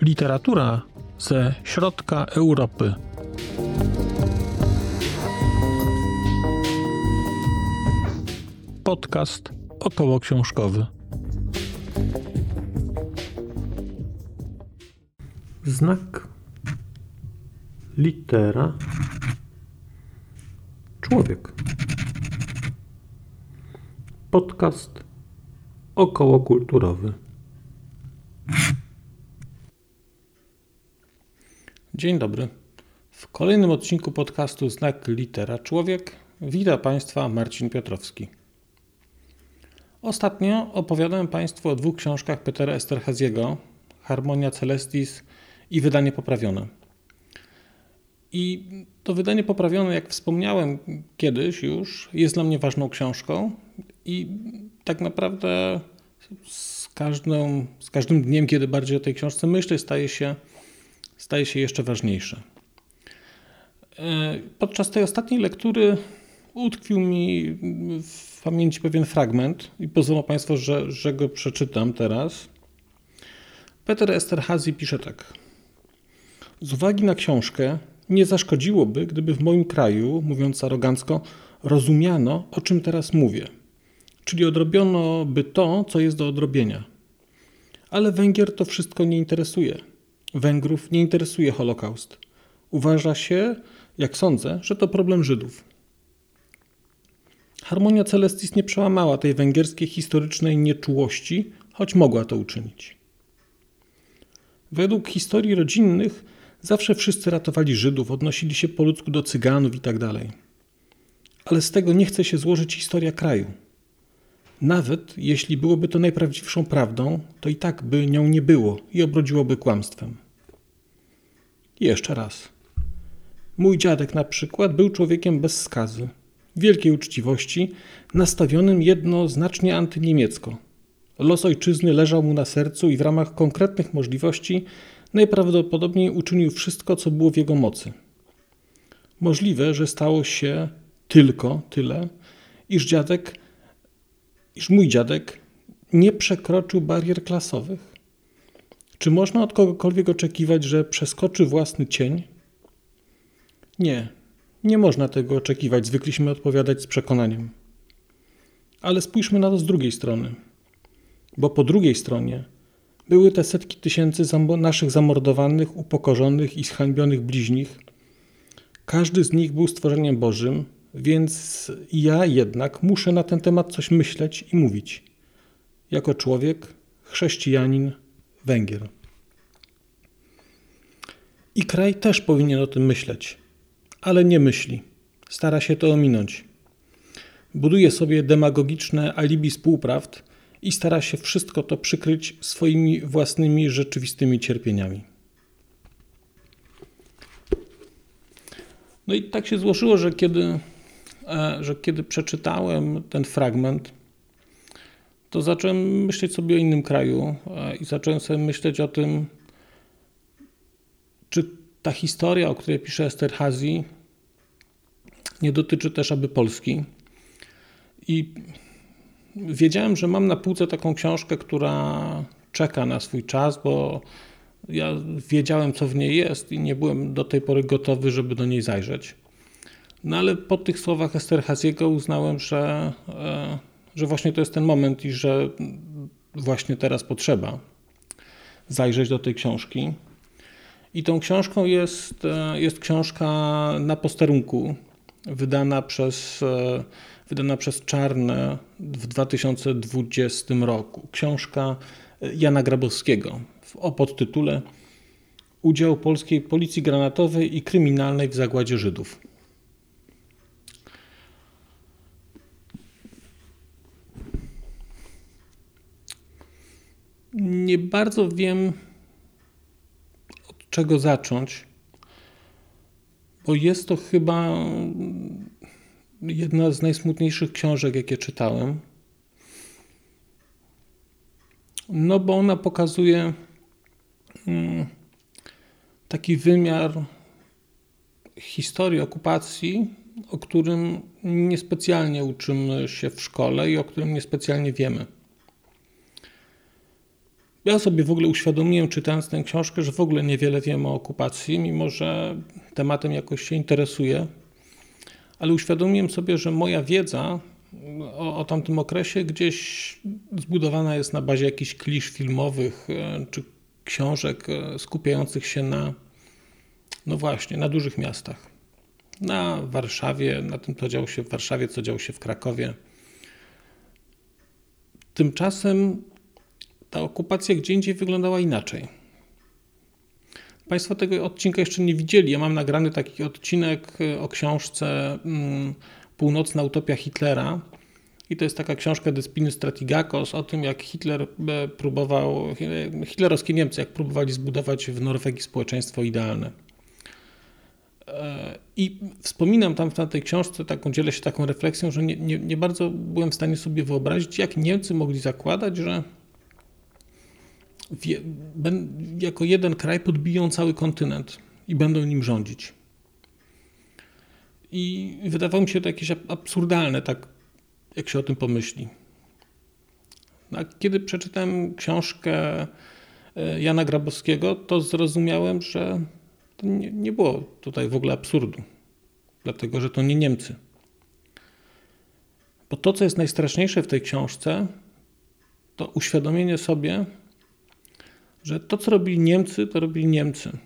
Literatura ze środka Europy. Podcast około książkowy. Znak litera człowiek. Podcast okołokulturowy. Dzień dobry. W kolejnym odcinku podcastu Znak Litera Człowiek witam Państwa Marcin Piotrowski. Ostatnio opowiadałem Państwu o dwóch książkach Petera Esterhaziego Harmonia Celestis i wydanie poprawione. I to wydanie poprawione, jak wspomniałem kiedyś już, jest dla mnie ważną książką i tak naprawdę z, z każdym dniem, kiedy bardziej o tej książce myślę, staje się staje się jeszcze ważniejsze. E, podczas tej ostatniej lektury utkwił mi w pamięci pewien fragment i pozwolą Państwo, że, że go przeczytam teraz. Peter Esterhazy pisze tak. Z uwagi na książkę nie zaszkodziłoby, gdyby w moim kraju, mówiąc arogancko, rozumiano, o czym teraz mówię. Czyli odrobiono by to, co jest do odrobienia. Ale Węgier to wszystko nie interesuje. Węgrów nie interesuje Holokaust. Uważa się, jak sądzę, że to problem Żydów. Harmonia Celestis nie przełamała tej węgierskiej historycznej nieczułości, choć mogła to uczynić. Według historii rodzinnych zawsze wszyscy ratowali Żydów, odnosili się po ludzku do Cyganów itd. Tak Ale z tego nie chce się złożyć historia kraju. Nawet jeśli byłoby to najprawdziwszą prawdą, to i tak by nią nie było i obrodziłoby kłamstwem. jeszcze raz. Mój dziadek na przykład był człowiekiem bez skazy, wielkiej uczciwości, nastawionym jednoznacznie antyniemiecko. Los ojczyzny leżał mu na sercu i w ramach konkretnych możliwości najprawdopodobniej uczynił wszystko, co było w jego mocy. Możliwe, że stało się tylko tyle, iż dziadek iż mój dziadek nie przekroczył barier klasowych? Czy można od kogokolwiek oczekiwać, że przeskoczy własny cień? Nie, nie można tego oczekiwać, zwykliśmy odpowiadać z przekonaniem. Ale spójrzmy na to z drugiej strony. Bo po drugiej stronie były te setki tysięcy naszych zamordowanych, upokorzonych i zhańbionych bliźnich. Każdy z nich był stworzeniem Bożym, więc ja jednak muszę na ten temat coś myśleć i mówić. Jako człowiek, chrześcijanin, Węgier. I kraj też powinien o tym myśleć, ale nie myśli. Stara się to ominąć. Buduje sobie demagogiczne alibi współprawd i stara się wszystko to przykryć swoimi własnymi rzeczywistymi cierpieniami. No i tak się złożyło, że kiedy E, że kiedy przeczytałem ten fragment, to zacząłem myśleć sobie o innym kraju e, i zacząłem sobie myśleć o tym, czy ta historia, o której pisze Esterhazy, nie dotyczy też aby Polski. I wiedziałem, że mam na półce taką książkę, która czeka na swój czas, bo ja wiedziałem, co w niej jest i nie byłem do tej pory gotowy, żeby do niej zajrzeć. No ale po tych słowach Esterhaziego uznałem, że, e, że właśnie to jest ten moment i że właśnie teraz potrzeba zajrzeć do tej książki. I tą książką jest, e, jest książka na posterunku, wydana przez, e, wydana przez Czarne w 2020 roku. Książka Jana Grabowskiego o podtytule Udział polskiej policji granatowej i kryminalnej w zagładzie Żydów. nie bardzo wiem, od czego zacząć, bo jest to chyba jedna z najsmutniejszych książek, jakie czytałem. No, bo ona pokazuje mm, taki wymiar historii okupacji o którym niespecjalnie uczymy się w szkole i o którym niespecjalnie wiemy. Ja sobie w ogóle uświadomiłem, czytając tę książkę, że w ogóle niewiele wiemy o okupacji, mimo że tematem jakoś się interesuję. Ale uświadomiłem sobie, że moja wiedza o, o tamtym okresie gdzieś zbudowana jest na bazie jakichś klisz filmowych e, czy książek e, skupiających się na, no właśnie, na dużych miastach. Na Warszawie, na tym, co działo się w Warszawie, co działo się w Krakowie. Tymczasem ta okupacja gdzie indziej wyglądała inaczej. Państwo tego odcinka jeszcze nie widzieli. Ja mam nagrany taki odcinek e, o książce mm, Północna utopia Hitlera. I to jest taka książka Despiny Stratigakos o tym, jak Hitler e, próbował, e, hitlerowskie Niemcy, jak próbowali zbudować w Norwegii społeczeństwo idealne. I wspominam tam w tej książce, taką, dzielę się taką refleksją, że nie, nie, nie bardzo byłem w stanie sobie wyobrazić, jak Niemcy mogli zakładać, że jako jeden kraj podbiją cały kontynent i będą nim rządzić. I wydawało mi się to jakieś absurdalne, tak jak się o tym pomyśli. A kiedy przeczytałem książkę e, Jana Grabowskiego, to zrozumiałem, że nie, nie było tutaj w ogóle absurdu, dlatego że to nie Niemcy. Bo to, co jest najstraszniejsze w tej książce, to uświadomienie sobie, że to, co robili Niemcy, to robili Niemcy.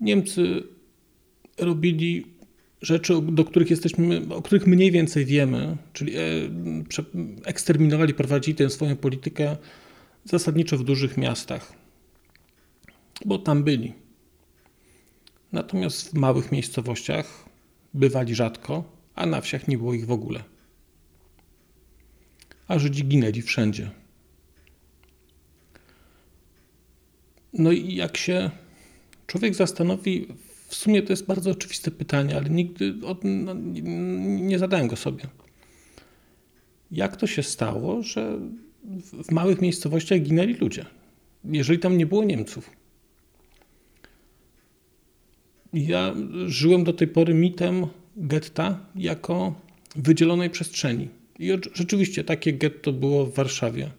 Niemcy robili rzeczy, do których jesteśmy, o których mniej więcej wiemy, czyli e, eksterminowali, prowadzili tę swoją politykę zasadniczo w dużych miastach, bo tam byli. Natomiast w małych miejscowościach bywali rzadko, a na wsiach nie było ich w ogóle. A Żydzi ginęli wszędzie. No i jak się człowiek zastanowi, w sumie to jest bardzo oczywiste pytanie, ale nigdy no, nie zadałem go sobie. Jak to się stało, że w małych miejscowościach ginęli ludzie, jeżeli tam nie było Niemców? Ja żyłem do tej pory mitem getta jako wydzielonej przestrzeni. I rzeczywiście takie getto było w Warszawie.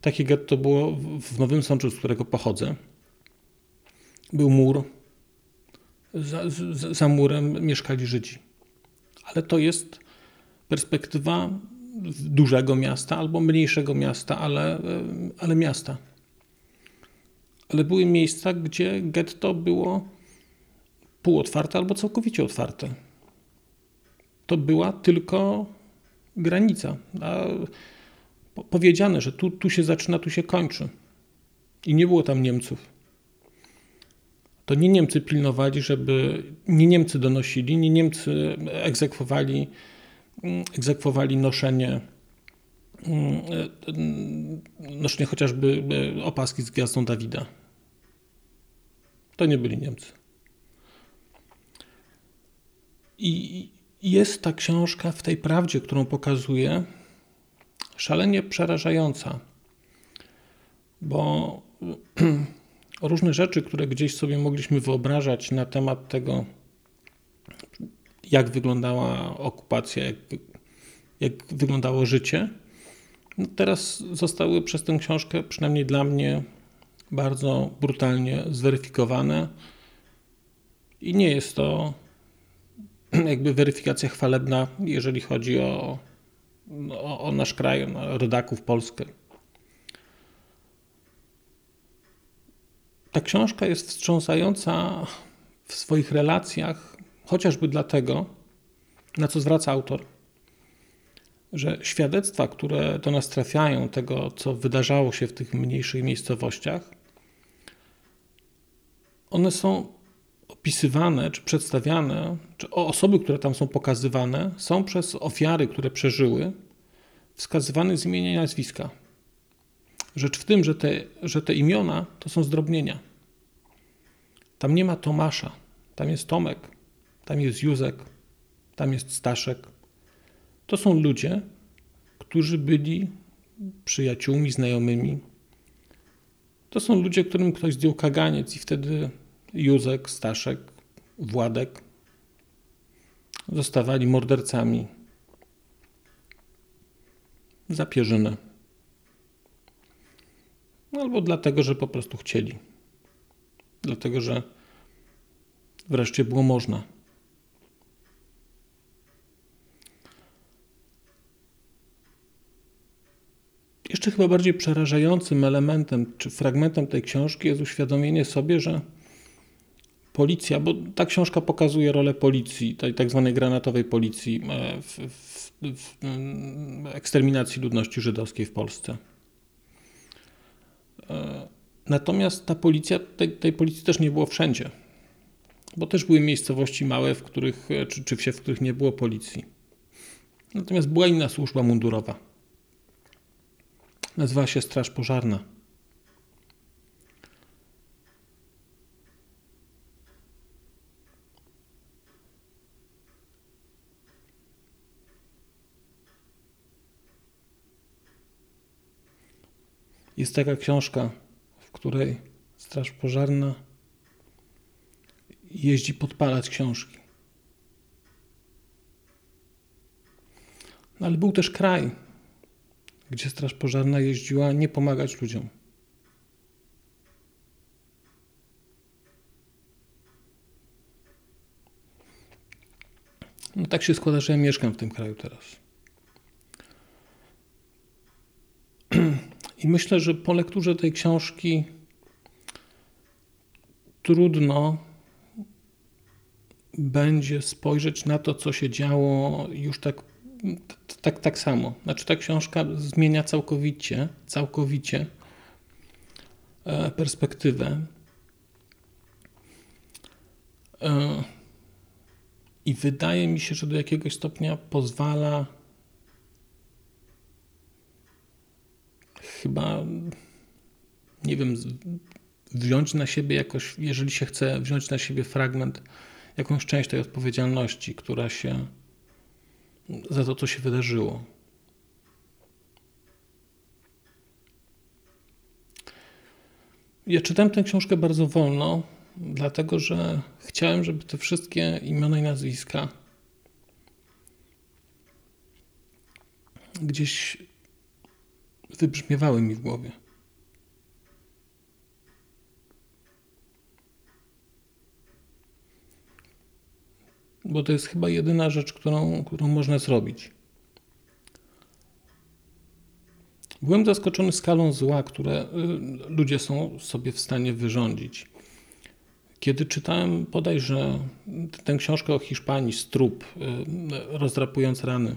Takie getto było w Nowym Sączu, z którego pochodzę był mur, za, za, za murem mieszkali Żydzi. Ale to jest perspektywa dużego miasta albo mniejszego miasta, ale, ale miasta. Ale były miejsca, gdzie getto było półotwarte albo całkowicie otwarte. To była tylko granica. A powiedziane, że tu, tu się zaczyna, tu się kończy. I nie było tam Niemców to nie Niemcy pilnowali, żeby nie Niemcy donosili, nie Niemcy egzekwowali, egzekwowali noszenie, noszenie chociażby opaski z gwiazdą Dawida. To nie byli Niemcy. I jest ta książka w tej prawdzie, którą pokazuje, szalenie przerażająca, bo różne rzeczy, które gdzieś sobie mogliśmy wyobrażać na temat tego, jak wyglądała okupacja, jak, jak wyglądało życie, no teraz zostały przez tę książkę, przynajmniej dla mnie, bardzo brutalnie zweryfikowane. I nie jest to jakby weryfikacja chwalebna, jeżeli chodzi o, o, o nasz kraj, o rodaków, Polskę. Ta książka jest wstrząsająca w swoich relacjach, chociażby dlatego, na co zwraca autor, że świadectwa, które do nas trafiają, tego, co wydarzało się w tych mniejszych miejscowościach, one są opisywane czy przedstawiane, czy osoby, które tam są pokazywane, są przez ofiary, które przeżyły, wskazywane z imienia i nazwiska. Rzecz w tym, że te, że te imiona to są zdrobnienia. Tam nie ma Tomasza, tam jest Tomek, tam jest Józek, tam jest Staszek. To są ludzie, którzy byli przyjaciółmi, znajomymi. To są ludzie, którym ktoś zdjął kaganiec i wtedy Józek, Staszek, Władek zostawali mordercami za pierzynę. Albo dlatego, że po prostu chcieli. Dlatego, że wreszcie było można. Jeszcze chyba bardziej przerażającym elementem czy fragmentem tej książki jest uświadomienie sobie, że policja, bo ta książka pokazuje rolę policji, tej tak zwanej granatowej policji e, w, w, w eksterminacji ludności żydowskiej w Polsce. Natomiast ta policja, tej, tej, policji też nie było wszędzie, bo też były miejscowości małe, w których, e, czy, czy wsie, w których nie było policji. Natomiast była inna służba mundurowa. Nazywała się Straż Pożarna. Jest taka książka, w której Straż Pożarna jeździ podpalać książki. No ale był też kraj, gdzie Straż Pożarna jeździła nie pomagać ludziom. No tak się składa, że ja mieszkam w tym kraju teraz. I myślę, że po lekturze tej książki trudno będzie spojrzeć na to, co się działo już tak, tak, tak samo. Znaczy, ta książka zmienia całkowicie, całkowicie e, perspektywę. E, I wydaje mi się, że do jakiegoś stopnia pozwala chyba, nie wiem, wziąć na siebie jakoś, jeżeli się chce wziąć na siebie fragment, jakąś część tej odpowiedzialności, która się za to, co się wydarzyło. Ja czytałem tę książkę bardzo wolno, dlatego że chciałem, żeby te wszystkie imiona i nazwiska gdzieś wybrzmiewały mi w głowie. Bo to jest chyba jedyna rzecz, którą, którą można zrobić. Byłem zaskoczony skalą zła, które y, ludzie są sobie w stanie wyrządzić. Kiedy czytałem bodajże tę książkę o Hiszpanii, Strup, y, rozdrapując rany,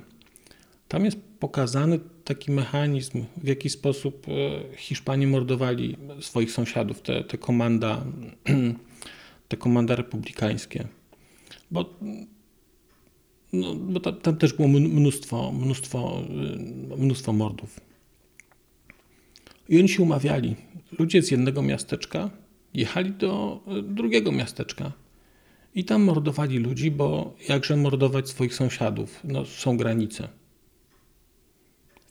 tam jest pokazany taki mechanizm, w jaki sposób e, Hiszpanie mordowali swoich sąsiadów, te, te, komanda, te komanda republikańskie. Bo, no, bo tam, tam też było mnóstwo, mnóstwo, e, mnóstwo mordów. I oni się umawiali. Ludzie z jednego miasteczka jechali do e, drugiego miasteczka i tam mordowali ludzi, bo jakże mordować swoich sąsiadów? No, są granice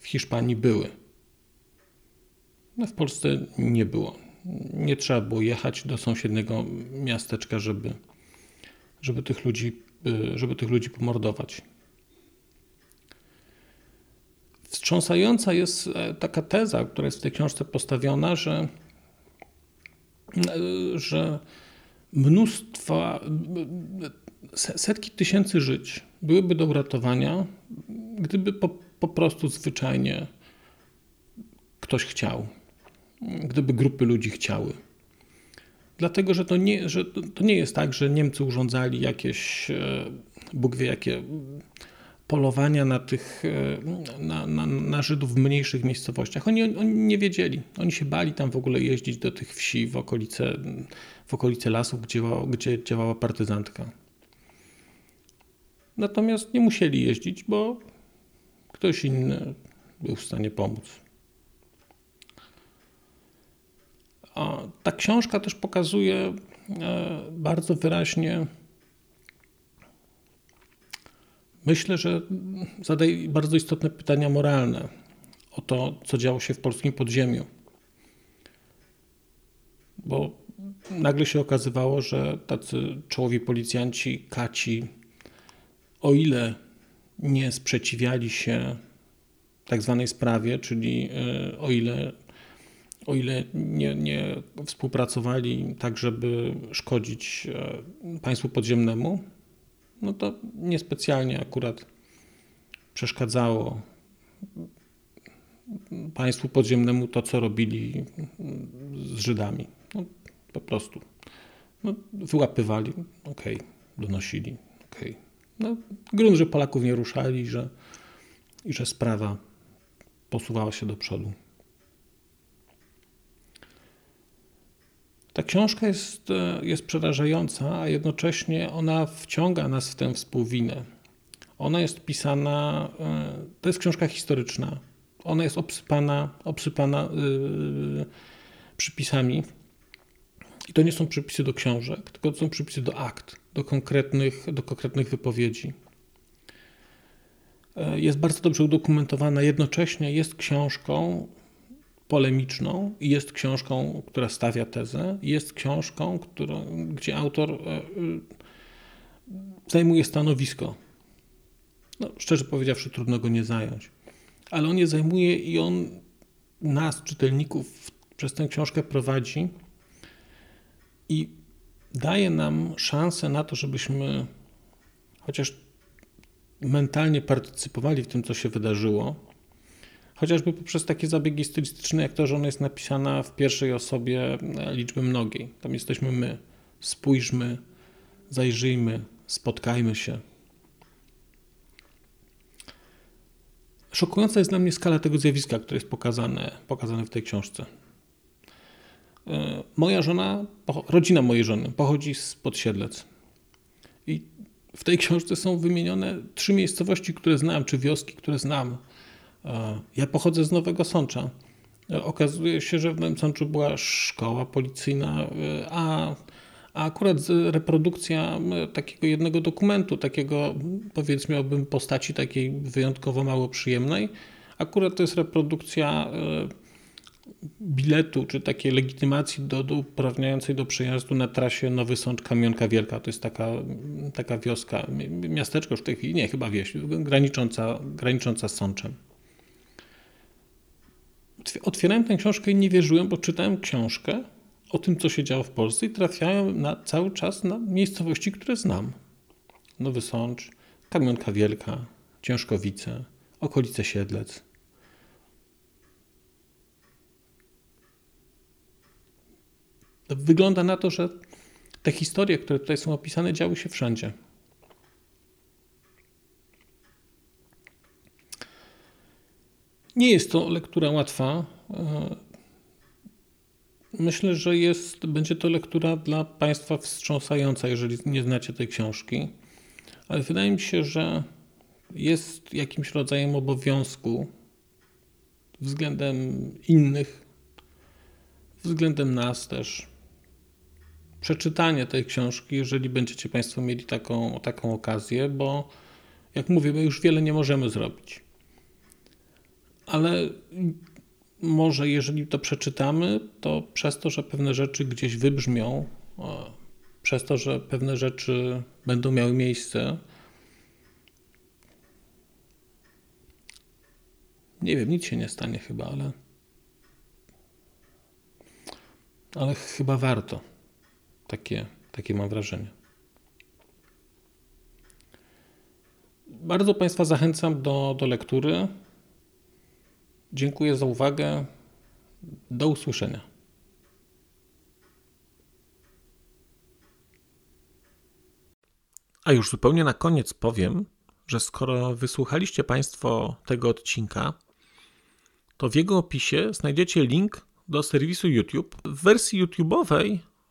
w Hiszpanii były. No w Polsce nie było. Nie trzeba było jechać do sąsiedniego miasteczka, żeby, żeby, tych, ludzi, y, żeby tych ludzi pomordować. Wstrząsająca jest e, taka teza, która jest w tej książce postawiona, że, e, że mnóstwo, setki tysięcy żyć byłyby do uratowania, gdyby po po prostu zwyczajnie ktoś chciał, gdyby grupy ludzi chciały. Dlatego, że to nie, że to nie jest tak, że Niemcy urządzali jakieś, e, Bóg wie jakie, polowania na tych, e, na, na, na Żydów w mniejszych miejscowościach. Oni, oni nie wiedzieli. Oni się bali tam w ogóle jeździć do tych wsi w okolice, w okolice lasów, gdzie, gdzie działała partyzantka. Natomiast nie musieli jeździć, bo ktoś inny był w stanie pomóc. A ta książka też pokazuje e, bardzo wyraźnie, myślę, że zadaje bardzo istotne pytania moralne o to, co działo się w polskim podziemiu. Bo nagle się okazywało, że tacy czołowi policjanci, kaci, o ile nie sprzeciwiali się tak zwanej sprawie, czyli e, o ile, o ile nie, nie współpracowali tak, żeby szkodzić e, państwu podziemnemu, no to niespecjalnie akurat przeszkadzało państwu podziemnemu to, co robili z Żydami. No, po prostu. No, wyłapywali, okej, okay, donosili, okej. Okay. No, grunt, że Polaków nie ruszali że, i że sprawa posuwała się do przodu. Ta książka jest, e, jest przerażająca, a jednocześnie ona wciąga nas w tę współwinę. Ona jest pisana, e, to jest książka historyczna. Ona jest obsypana, obsypana yy, przypisami. I to nie są przypisy do książek, tylko to są przypisy do akt, do konkretnych, do konkretnych wypowiedzi. E, jest bardzo dobrze udokumentowana, jednocześnie jest książką polemiczną jest książką, która stawia tezę, jest książką, którą, gdzie autor e, e, zajmuje stanowisko. No, szczerze powiedziawszy, trudno go nie zająć. Ale on je zajmuje i on nas, czytelników, przez tę książkę prowadzi i daje nam szansę na to, żebyśmy chociaż mentalnie partycypowali w tym, co się wydarzyło, chociażby poprzez takie zabiegi stylistyczne, jak to, że ona jest napisana w pierwszej osobie e, liczby mnogiej. Tam jesteśmy my. Spójrzmy, zajrzyjmy, spotkajmy się. Szokująca jest dla mnie skala tego zjawiska, które jest pokazane, pokazane w tej książce. E, moja żona, rodzina mojej żony pochodzi z Podsiedlec. I w tej książce są wymienione trzy miejscowości, które znam, czy wioski, które znam. E, ja pochodzę z Nowego Sącza. E, okazuje się, że w Nowym Sączu była szkoła policyjna, a, a akurat reprodukcja takiego jednego dokumentu, takiego powiedzmy postaci takiej wyjątkowo mało przyjemnej, akurat to jest reprodukcja biletu, czy takiej legitymacji do, do uprawniającej do przejazdu na trasie Nowy Sącz Kamionka Wielka. To jest taka, taka wioska, miasteczko już w tej chwili, nie, chyba wieś, granicząca, granicząca z Sączem. Otwierałem tę książkę i nie wierzyłem, bo czytałem książkę o tym, co się działo w Polsce i trafiałem na, cały czas na miejscowości, które znam. Nowy Sącz, Kamionka Wielka, Ciężkowice, okolice Siedlec. Wygląda na to, że te historie, które tutaj są opisane, działy się wszędzie. Nie jest to lektura łatwa. E, myślę, że jest, będzie to lektura dla Państwa wstrząsająca, jeżeli nie znacie tej książki, ale wydaje mi się, że jest jakimś rodzajem obowiązku względem innych, względem nas też, przeczytanie tej książki, jeżeli będziecie Państwo mieli taką, taką okazję, bo jak mówię, my już wiele nie możemy zrobić. Ale może jeżeli to przeczytamy, to przez to, że pewne rzeczy gdzieś wybrzmią, przez to, że pewne rzeczy będą miały miejsce, nie wiem, nic się nie stanie chyba, ale ale chyba warto. Takie, takie mam wrażenie. Bardzo Państwa zachęcam do, do lektury. Dziękuję za uwagę. Do usłyszenia. A już zupełnie na koniec powiem, że skoro wysłuchaliście Państwo tego odcinka, to w jego opisie znajdziecie link do serwisu YouTube. W wersji YouTube'owej